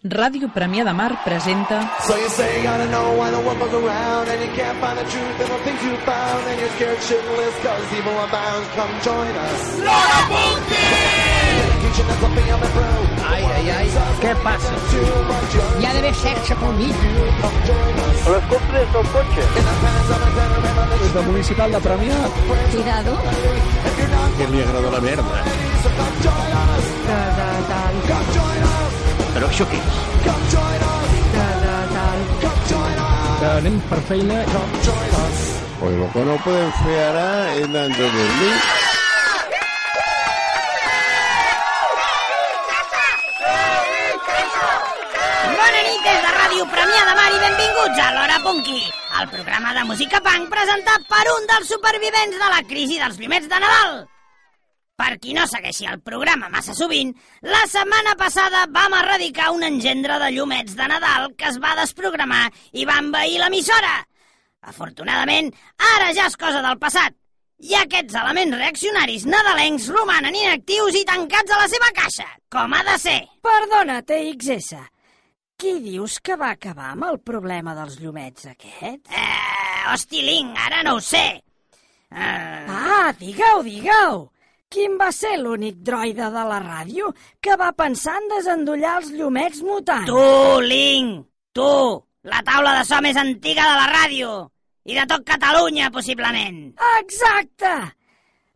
Ràdio Premià de Mar presenta So you say you gotta know why the world goes around And you can't find the truth in the things you found And you're scared shitless cause evil abounds Come join us L'Hora Punky! Teaching us something of the pro Ai, ai, ai, què passa? Hi ha d'haver sexe pel mig. L'escolto des del cotxe. Des del municipal de Premià. Cuidado. Que li agrada la merda. De, de, tal. Però això què és? De, anem per feina. Pues lo que no pueden fer ara és anar a dormir. Bona nit des de Ràdio Premià de Mar i benvinguts a l'Hora Punky, el programa de música punk presentat per un dels supervivents de la crisi dels llumets de Nadal. Per qui no segueixi el programa massa sovint, la setmana passada vam erradicar un engendre de llumets de Nadal que es va desprogramar i va envair l'emissora. Afortunadament, ara ja és cosa del passat, i aquests elements reaccionaris nadalencs romanen inactius i tancats a la seva caixa, com ha de ser. Perdona, TXS. Qui dius que va acabar amb el problema dels llumets aquests? Eh, hosti, Ling, ara no ho sé. Eh, Ah, digue-ho, digue-ho. Quin va ser l'únic droide de la ràdio que va pensar en desendollar els llumets mutants? tu, Ling, tu, la taula de so més antiga de la ràdio. I de tot Catalunya, possiblement. Exacte!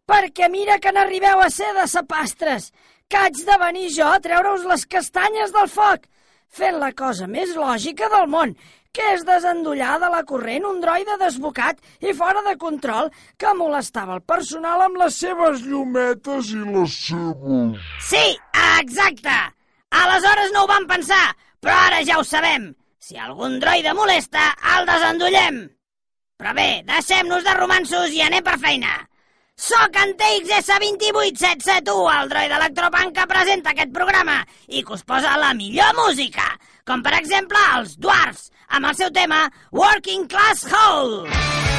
Perquè mira que n'arribeu a ser de sapastres, que haig de venir jo a treure-us les castanyes del foc, fent la cosa més lògica del món, que és desendollar de la corrent un droide desbocat i fora de control que molestava el personal amb les seves llumetes i les seves... Sí, exacte. Aleshores no ho vam pensar, però ara ja ho sabem. Si algun droide molesta, el desendollem. Però bé, deixem-nos de romansos i anem per feina. Soc en TXS28771, el droide electropunk que presenta aquest programa i que us posa la millor música, com per exemple els Dwarfs, amb el seu tema Working Class Hole.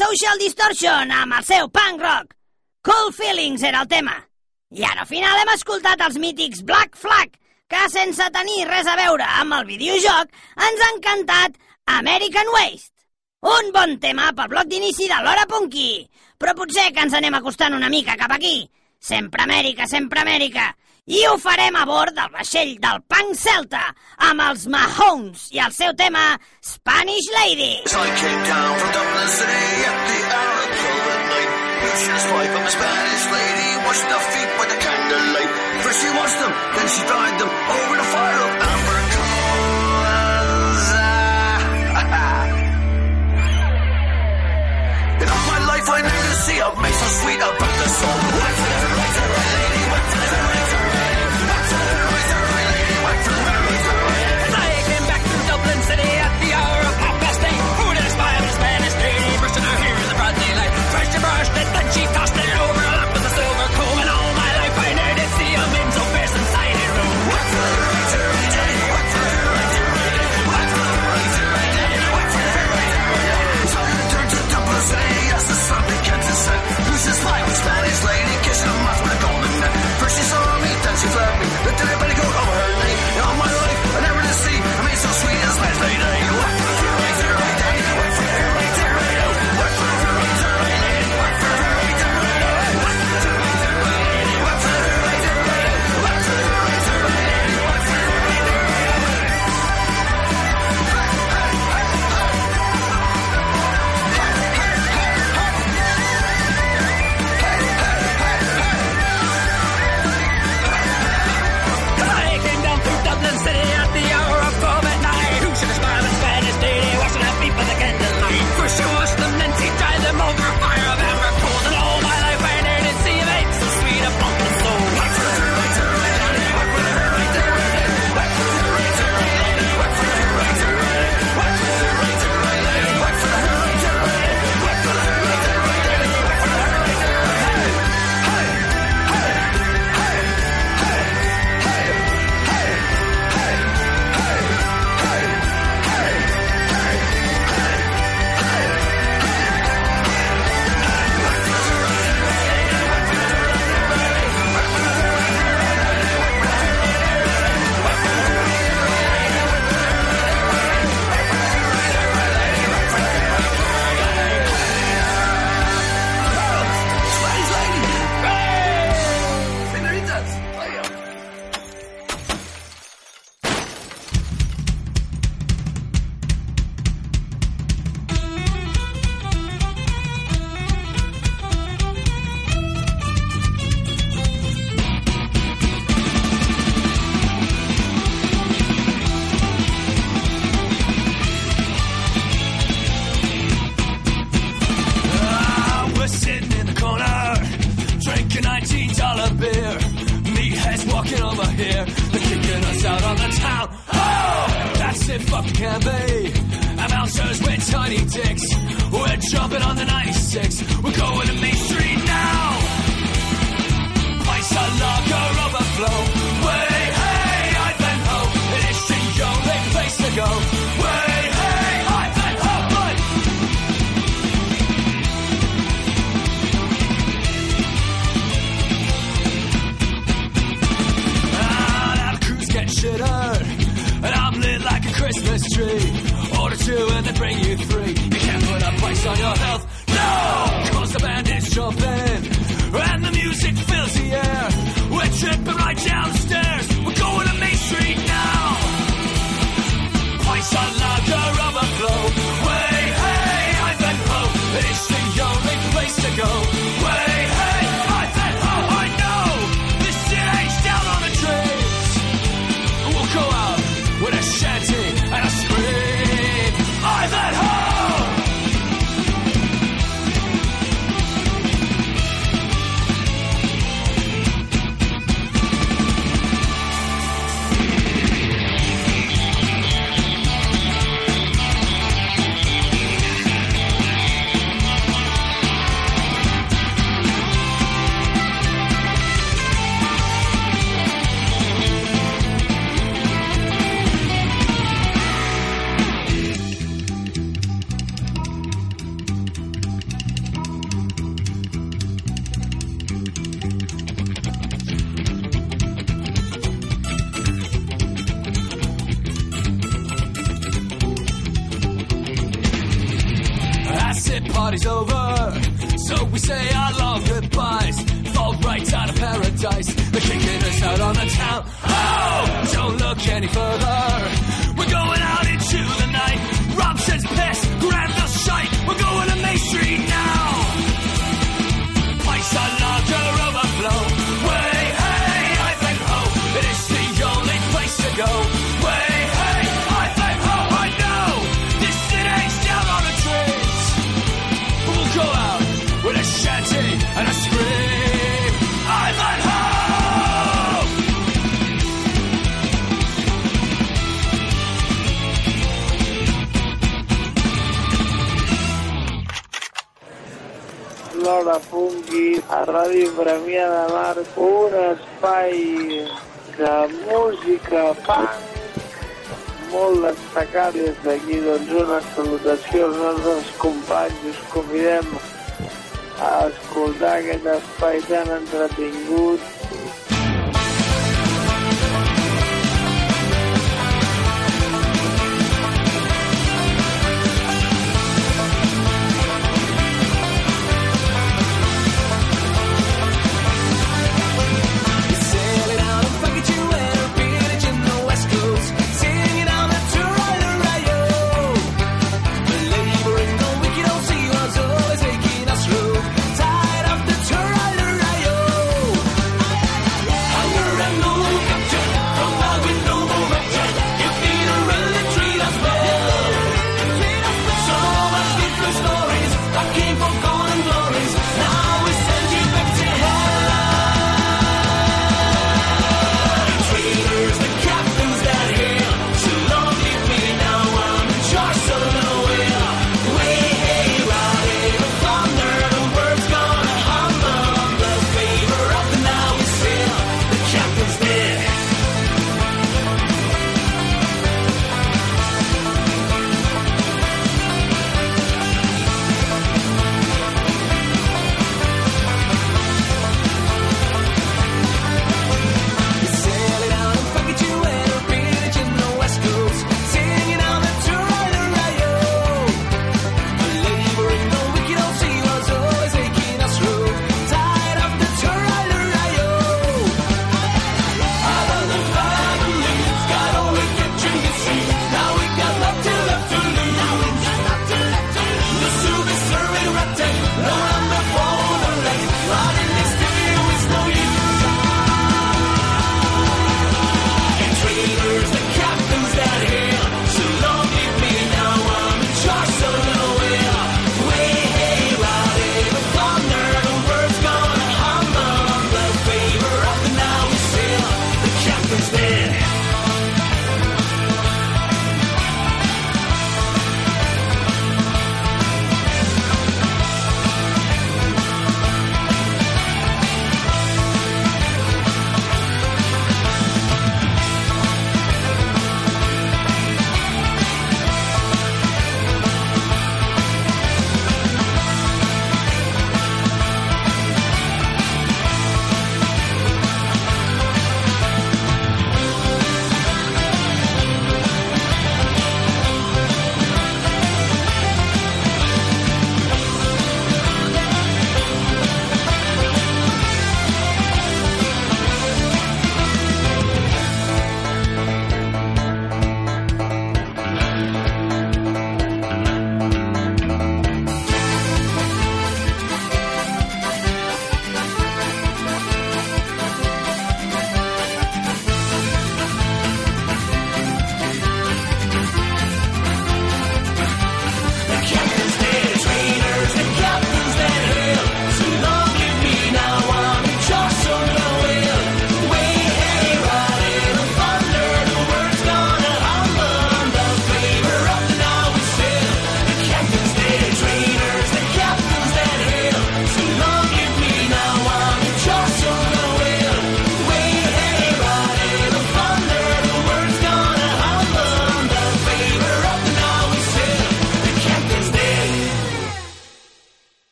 Social Distortion amb el seu punk rock. Cool Feelings era el tema. I ara al final hem escoltat els mítics Black Flag, que sense tenir res a veure amb el videojoc, ens han cantat American Waste. Un bon tema pel bloc d'inici de l'Hora Punky, però potser que ens anem acostant una mica cap aquí. Sempre Amèrica, sempre Amèrica! i ho farem a bord del vaixell del punk celta amb els Mahomes i el seu tema Spanish Lady. She came down from the starry night, she's five of the Spanish lady washed her feet with a candlelight. First she washed them, then she dried them over the fire of amber coals. In all my life I never see a mate so sweet about the soul.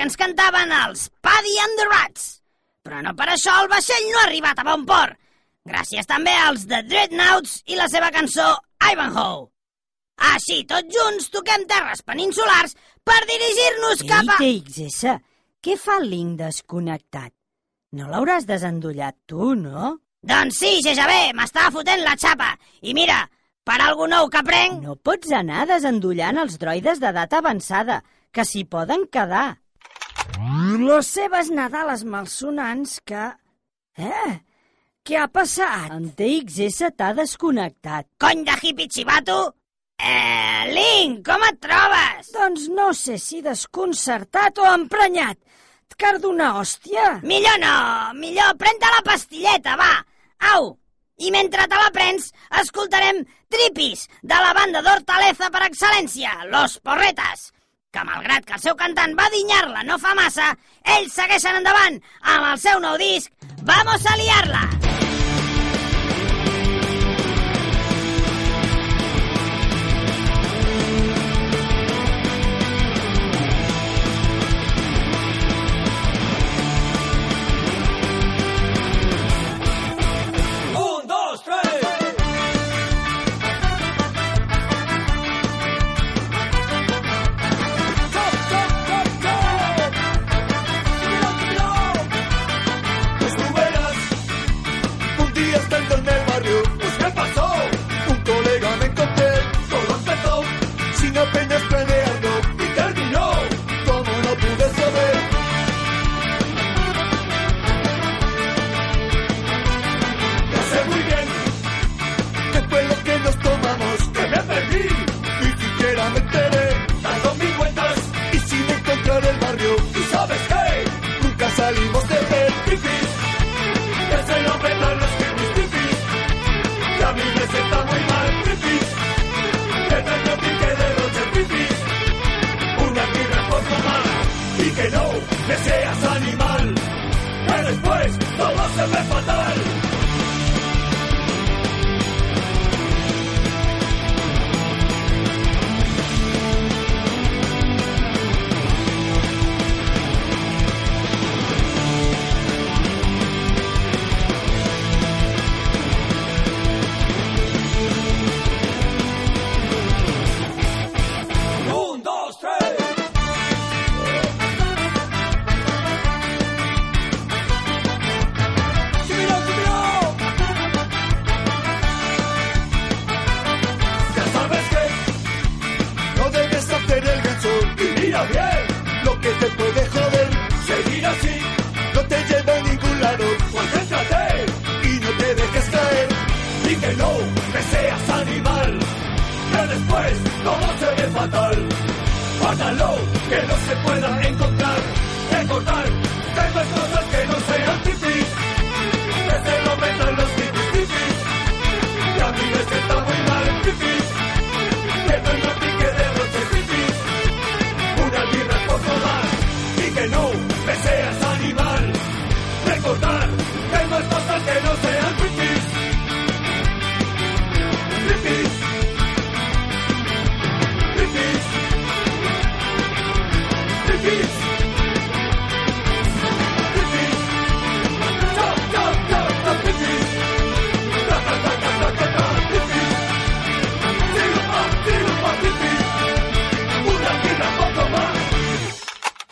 Que ens cantaven els Paddy and the Rats. Però no per això el vaixell no ha arribat a bon port. Gràcies també als The Dreadnoughts i la seva cançó Ivanhoe. Així, tots junts, toquem terres peninsulars per dirigir-nos cap a... Ei, TXS, què fa el link desconnectat? No l'hauràs desendollat tu, no? Doncs sí, GGB, m'estava fotent la xapa. I mira, per algú nou que prenc... No pots anar desendollant els droides d'edat avançada, que s'hi poden quedar. Les seves nadales malsonants que... Eh? Què ha passat? En TXS t'ha desconnectat. Cony de hippie xivato! Eh, Link, com et trobes? Doncs no sé si desconcertat o emprenyat. Et cardo una hòstia. Millor no, millor pren-te la pastilleta, va. Au, i mentre te la prens, escoltarem Tripis, de la banda d'Hortaleza per excel·lència, Los Porretas, que malgrat que el seu cantant va dinyar-la no fa massa, ells segueixen endavant amb el seu nou disc Vamos a liar-la!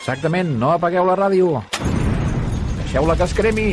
Exactament, no apagueu la ràdio. Deixeu-la que es cremi.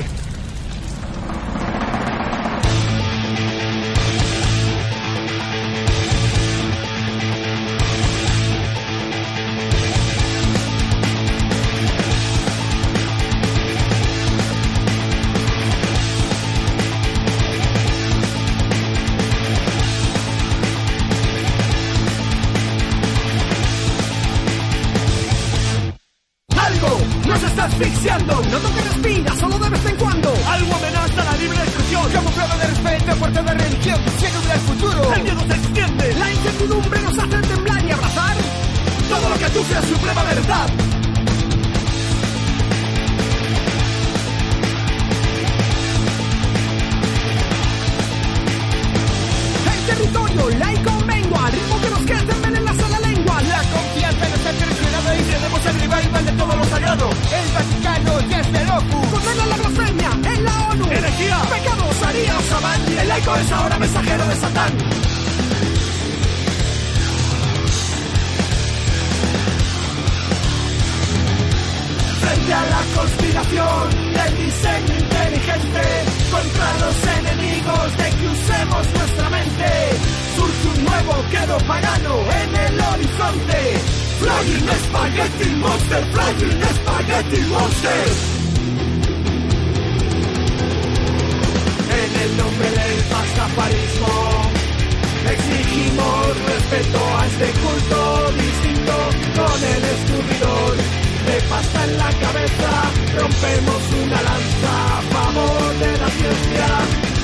Pasta en la cabeza. Rompemos una lanza a favor de la ciencia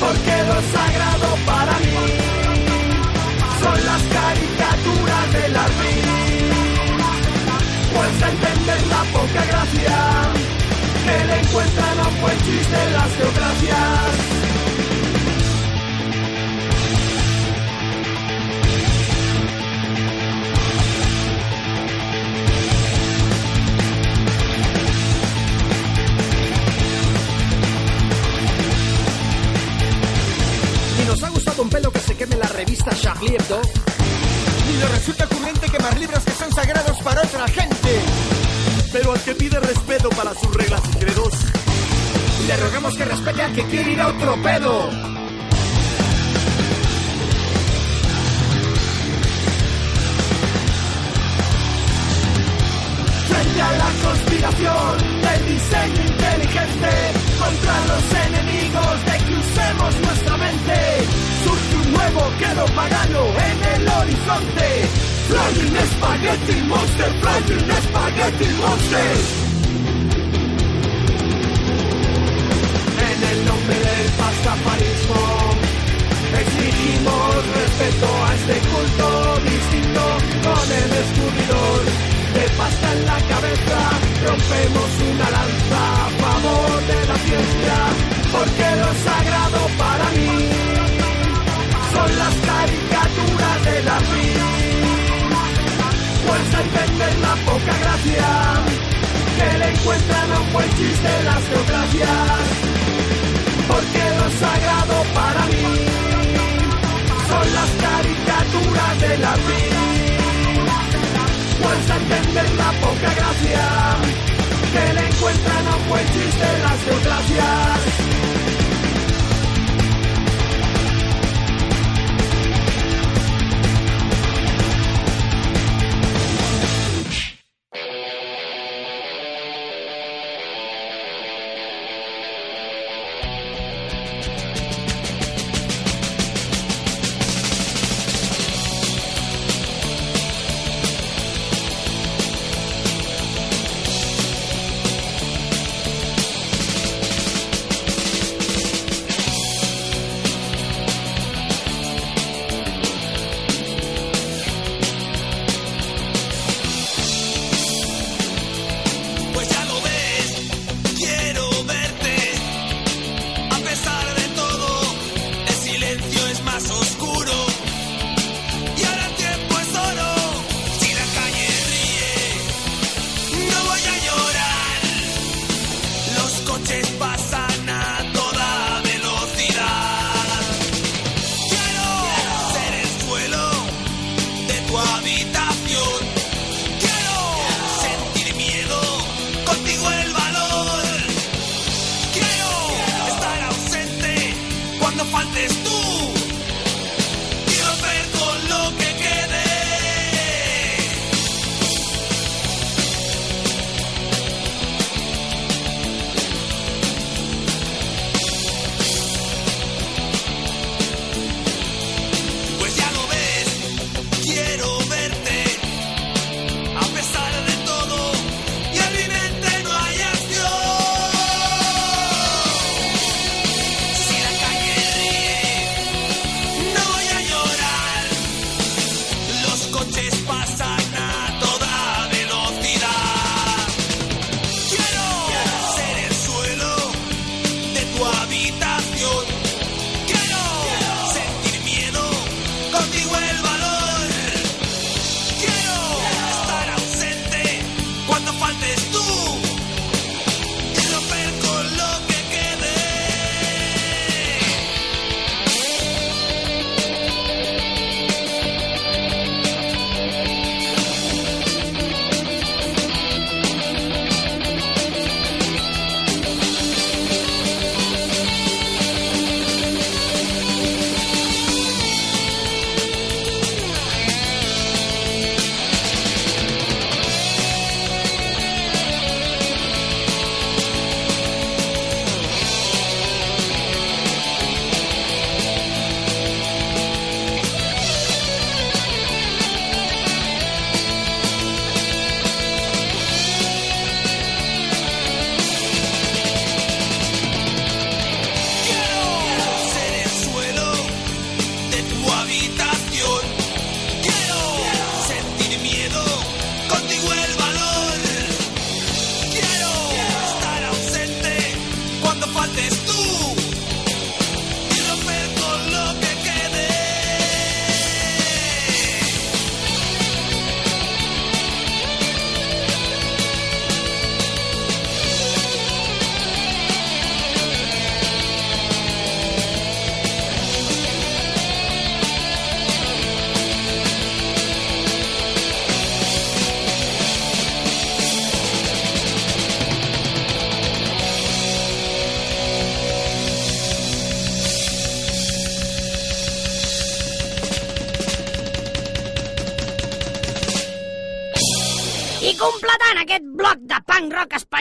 porque lo sagrado para mí son las caricaturas de la Cuesta entender la poca gracia que le encuentran a un buen chiste las geografias. Un pelo que se queme la revista Charlie Hebdo. Ni le resulta ocurrente quemar libros que son sagrados para otra gente. Pero al que pide respeto para sus reglas y credos, Le rogamos que respete al que quiere ir a otro pedo. frente a la conspiración del diseño inteligente contra los enemigos de que nuestra mente. Quedo pagano en el horizonte. Flying Spaghetti Monster, Flying Spaghetti Monster. En el nombre del pastafarismo exigimos respeto a este culto distinto con el descubridor de pasta en la cabeza rompemos una lanza a favor de la ciencia porque lo sagrado para mí son las caricaturas de la vida. Cuesta entender la poca gracia. Que le encuentran a un buen chiste las geografias. Porque lo sagrado para mí son las caricaturas de la vida. Cuesta entender la poca gracia. Que le encuentran a un buen chiste las geografias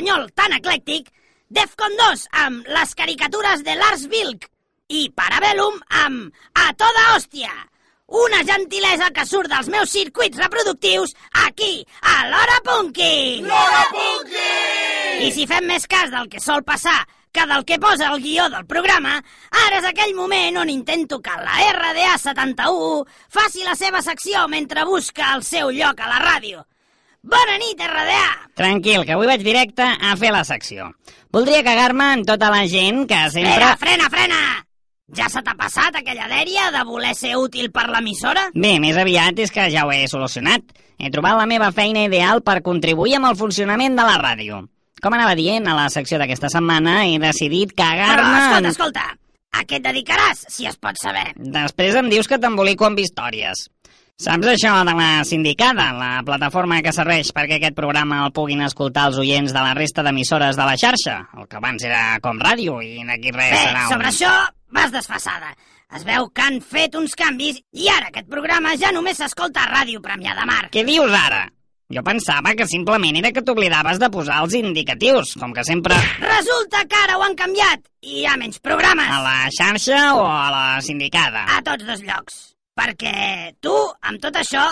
espanyol tan eclèctic, Defcon 2 amb les caricatures de Lars Vilk i Parabellum amb A toda hòstia. Una gentilesa que surt dels meus circuits reproductius aquí, a l'Hora Punky! L'Hora Punky! I si fem més cas del que sol passar que del que posa el guió del programa, ara és aquell moment on intento que la RDA 71 faci la seva secció mentre busca el seu lloc a la ràdio. Bona nit, RDA! Tranquil, que avui vaig directe a fer la secció. Voldria cagar-me en tota la gent que sempre... Frena, frena, frena! Ja se t'ha passat aquella dèria de voler ser útil per l'emissora? Bé, més aviat és que ja ho he solucionat. He trobat la meva feina ideal per contribuir amb el funcionament de la ràdio. Com anava dient, a la secció d'aquesta setmana he decidit Però, cagar-me... escolta, en- escolta, a què et dedicaràs, si es pot saber? Després em dius que t'embolico amb històries. Saps això de la sindicada, la plataforma que serveix perquè aquest programa el puguin escoltar els oients de la resta d'emissores de la xarxa? El que abans era com ràdio i d'aquí res Bé, serà un... sobre això vas desfassada. Es veu que han fet uns canvis i ara aquest programa ja només s'escolta a Ràdio Premià de Mar. Què dius ara? Jo pensava que simplement era que t'oblidaves de posar els indicatius, com que sempre... Resulta que ara ho han canviat i hi ha menys programes. A la xarxa o a la sindicada? A tots dos llocs. Perquè tu, amb tot això,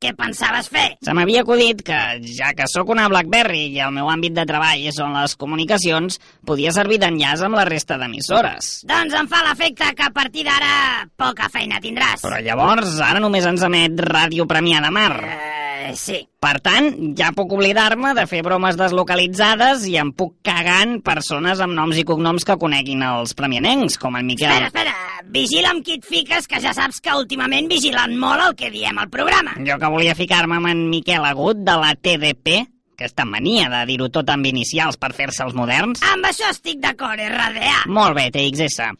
què pensaves fer? Se m'havia acudit que, ja que sóc una BlackBerry i el meu àmbit de treball són les comunicacions, podia servir d'enllaç amb la resta d'emissores. Doncs em fa l'efecte que a partir d'ara poca feina tindràs. Però llavors, ara només ens emet Ràdio Premià de Mar. Eh, sí. Per tant, ja puc oblidar-me de fer bromes deslocalitzades i em puc cagar en persones amb noms i cognoms que coneguin els premianencs, com en Miquel. Espera, espera, vigila amb qui et fiques, que ja saps que últimament vigilen molt el que diem al programa. Jo que volia ficar-me amb en Miquel Agut de la TDP, aquesta mania de dir-ho tot amb inicials per fer-se els moderns. Amb això estic d'acord, RDA. Molt bé, TXS.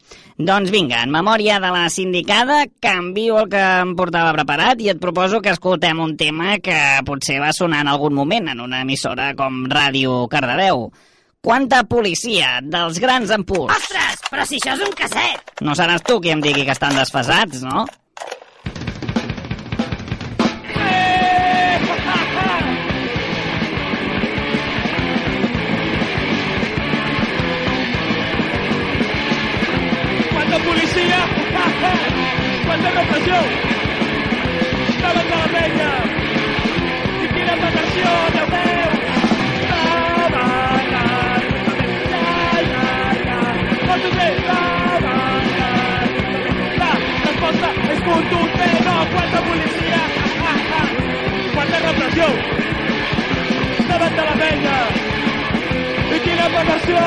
Doncs vinga, en memòria de la sindicada, canvio el que em portava preparat i et proposo que escoltem un tema que potser va sonar en algun moment en una emissora com Ràdio Cardedeu. Quanta policia dels grans empuls. Ostres, però si això és un casset. No seràs tu qui em digui que estan desfasats, no? ¡Cuánta represión! ¡Estaban de la protecció, Déu meu! Sabana, ja, ja, ja. Quanto bé, sabana, La resposta és contundent, no, quanta policia! ¡Cuánta represión! ¡Estaban de la peña! ¡Y quina protecció,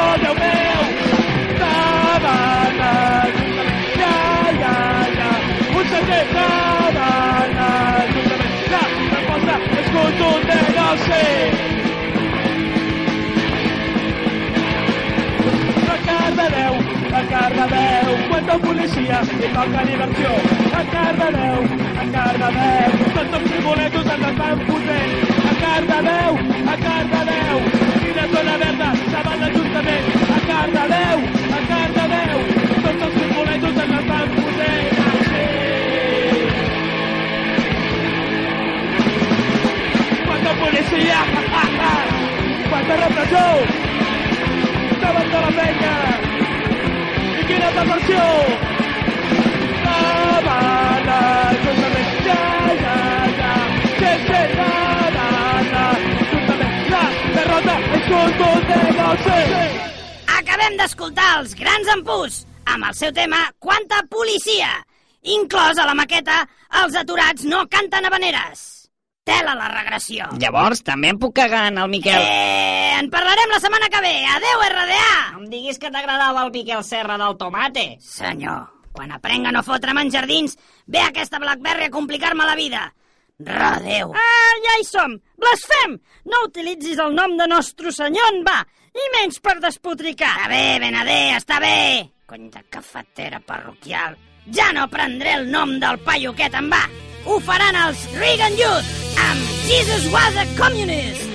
és contundent, no sé. A Cardedeu, a Cardedeu, quanta policia i poca diversió. A Cardedeu, a Cardedeu, tots els tribuletos ens estan fotent. A Cardedeu, a Cardedeu, quina zona verda, saben l'Ajuntament. A Cardedeu, a Cardedeu, tots els tribuletos ens policia, quanta repressió, davant de la penya. I quina deserció! Sabana, justament, ja, ja, ja, sí, sí, sabana, justament, la derrota és contundent, no sé. Acabem d'escoltar els grans empús amb el seu tema Quanta policia! Inclòs a la maqueta Els aturats no canten habaneres. Tela la regressió. Llavors, també em puc cagar en el Miquel... Eh, en parlarem la setmana que ve. Adeu, RDA! No em diguis que t'agradava el Miquel Serra del tomate. Senyor, quan aprenga a no fotre'm en jardins, ve aquesta Blackberry a complicar-me la vida. Redeu. Ah, ja hi som! Blasfem! No utilitzis el nom de nostre senyor en va, i menys per despotricar. Està bé, Benadé, està bé. Cony de cafetera parroquial. Ja no prendré el nom del paio aquest en va. Ho faran els Reagan Youth amb Jesus was a communist.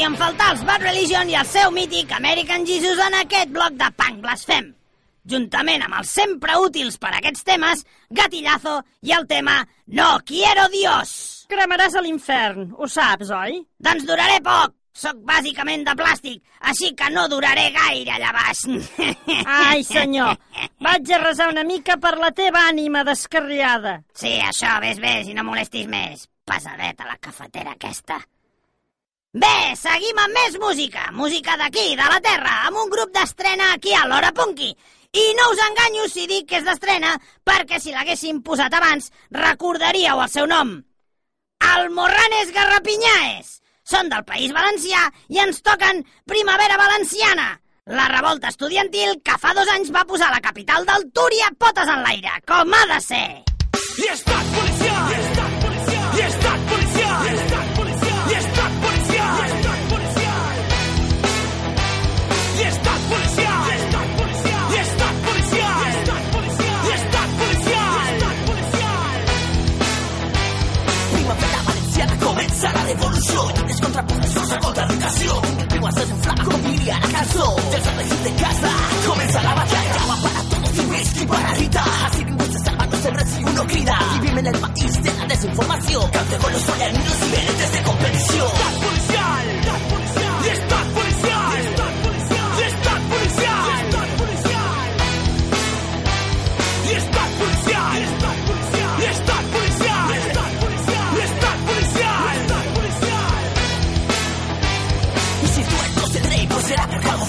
Podien faltar els Bad Religion i el seu mític American Jesus en aquest bloc de punk blasfem. Juntament amb els sempre útils per a aquests temes, Gatillazo i el tema No quiero Dios. Cremaràs a l'infern, ho saps, oi? Doncs duraré poc. Soc bàsicament de plàstic, així que no duraré gaire allà baix. Ai, senyor, vaig a resar una mica per la teva ànima descarriada. Sí, això, ves, ves, i no molestis més. Pesadeta la cafetera aquesta. Bé, seguim amb més música. Música d'aquí, de la Terra, amb un grup d'estrena aquí a l'Hora Punky. I no us enganyo si dic que és d'estrena, perquè si l'haguéssim posat abans, recordaríeu el seu nom. Almorranes Garrapinyàes. Són del País Valencià i ens toquen Primavera Valenciana, la revolta estudiantil que fa dos anys va posar la capital del Túria potes en l'aire, com ha de ser. Lliestat policial! Lliestat la revolució lluites contra professors a contra educació viu a ser un flaco diria la cançó dels serveis de casa. Comença la batalla. Va para todos y whisky para Rita así ningú se salva no se recibe uno grita vivim en el país de la desinformació cante con los soleaninos y veretes de competició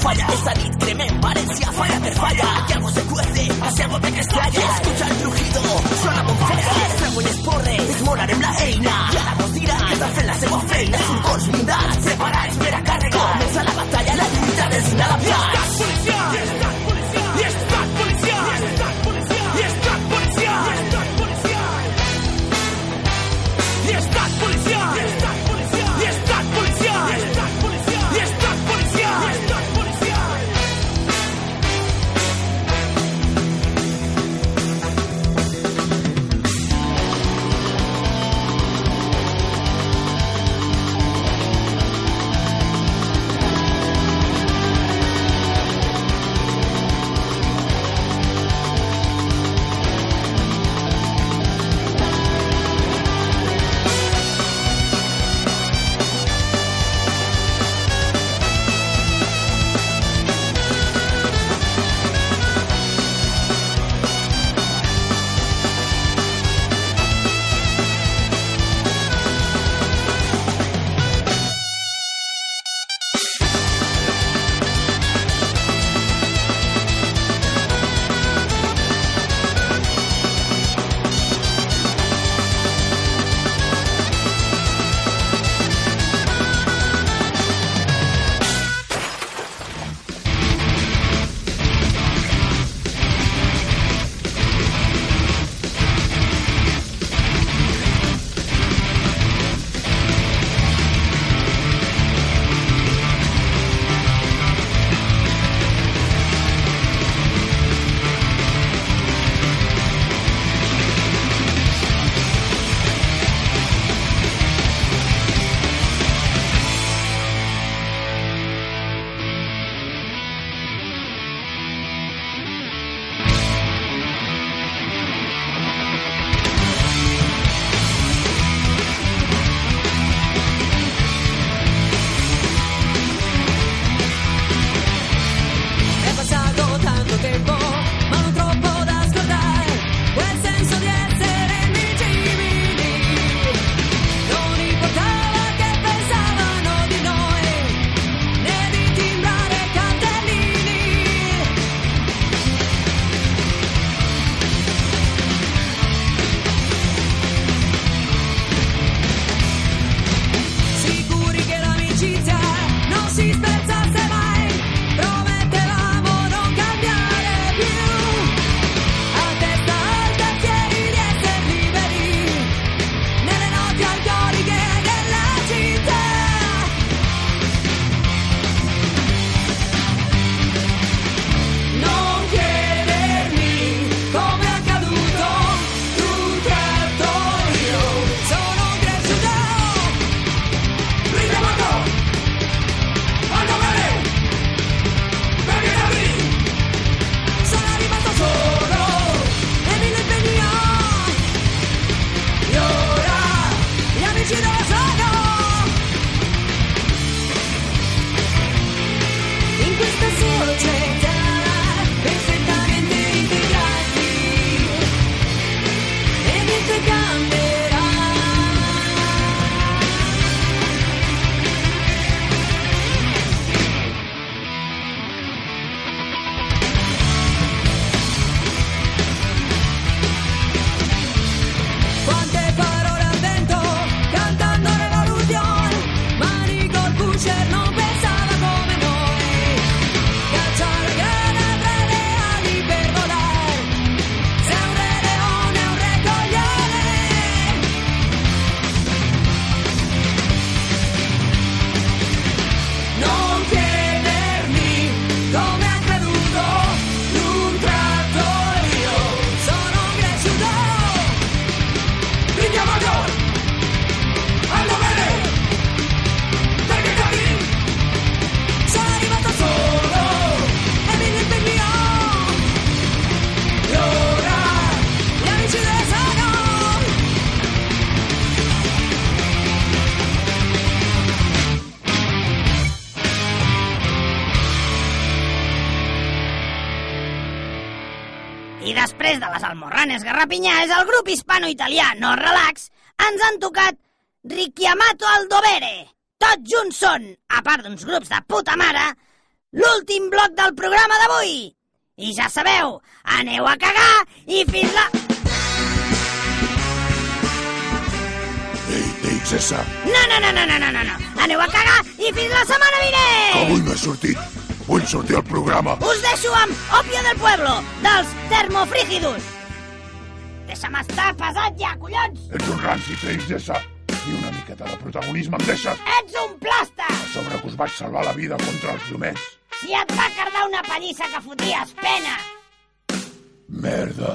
falla. Esta nit cremem Valencia, falla per falla. Que algo se cuece, hacia algo te que estalla. Escucha el rugido, les almorranes garrapinyades, el grup hispano-italià No Relax ens han tocat Richiamato al dovere. Tots junts són, a part d'uns grups de puta mare, l'últim bloc del programa d'avui. I ja sabeu, aneu a cagar i fins la... Ei, ei, César, No, no, no, no, no, no, no, no. Aneu a cagar i fins la setmana vinent! avui he sortit. Vull sortir al programa. Us deixo amb Opio del Pueblo, dels Termofrígidos. Deixa'm estar pesat ja, collons! Ets un ranci, César. Ni una miqueta de protagonisme em deixes. Ets un plàstic! A sobre que us vaig salvar la vida contra els llumets. Si et va cardar una pallissa que foties pena! Merda.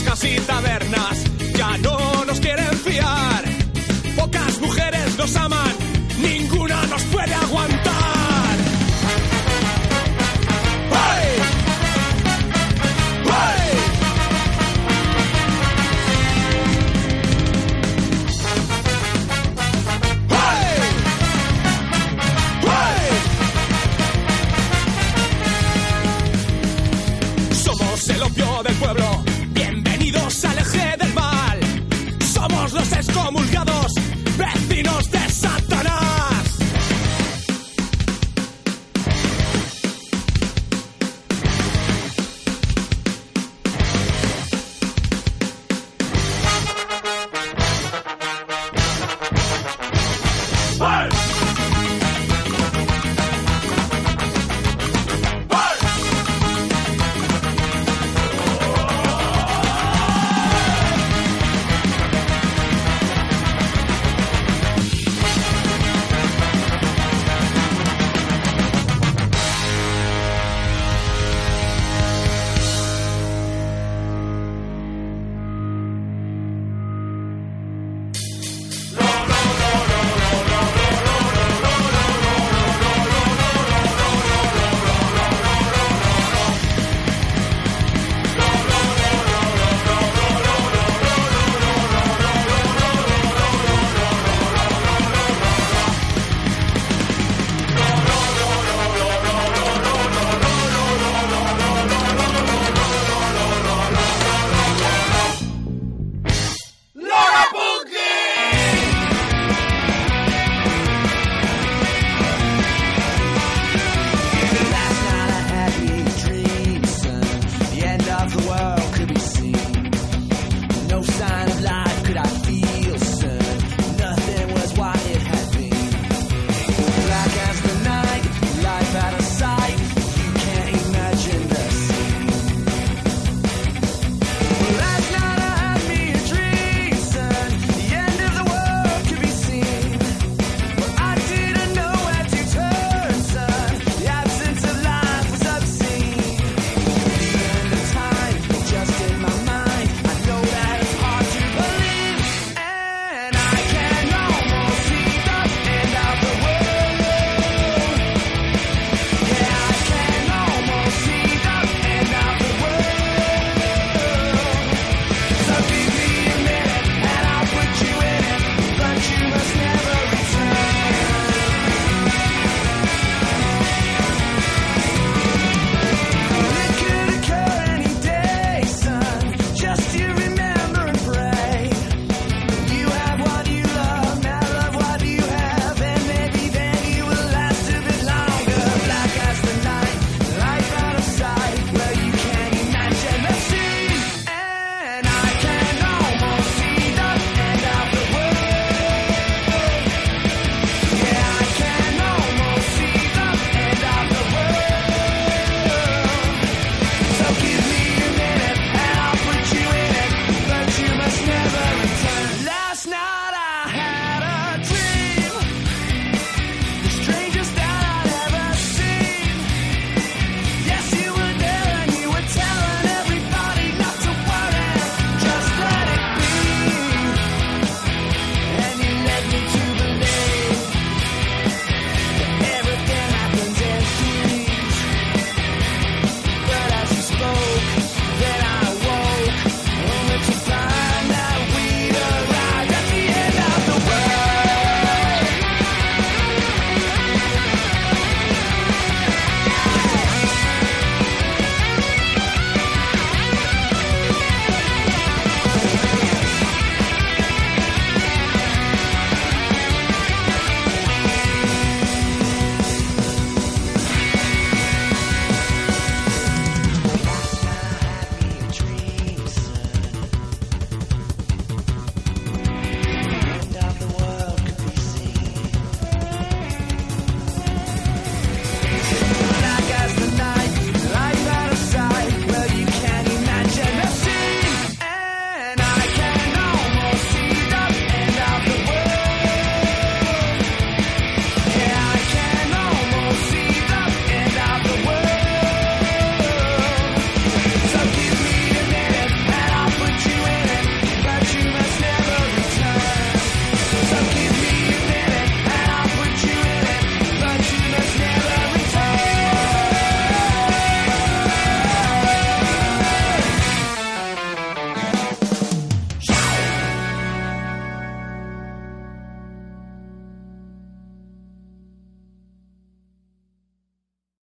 Tascas y tabernas ya no nos quieren fiar. Pocas mujeres nos aman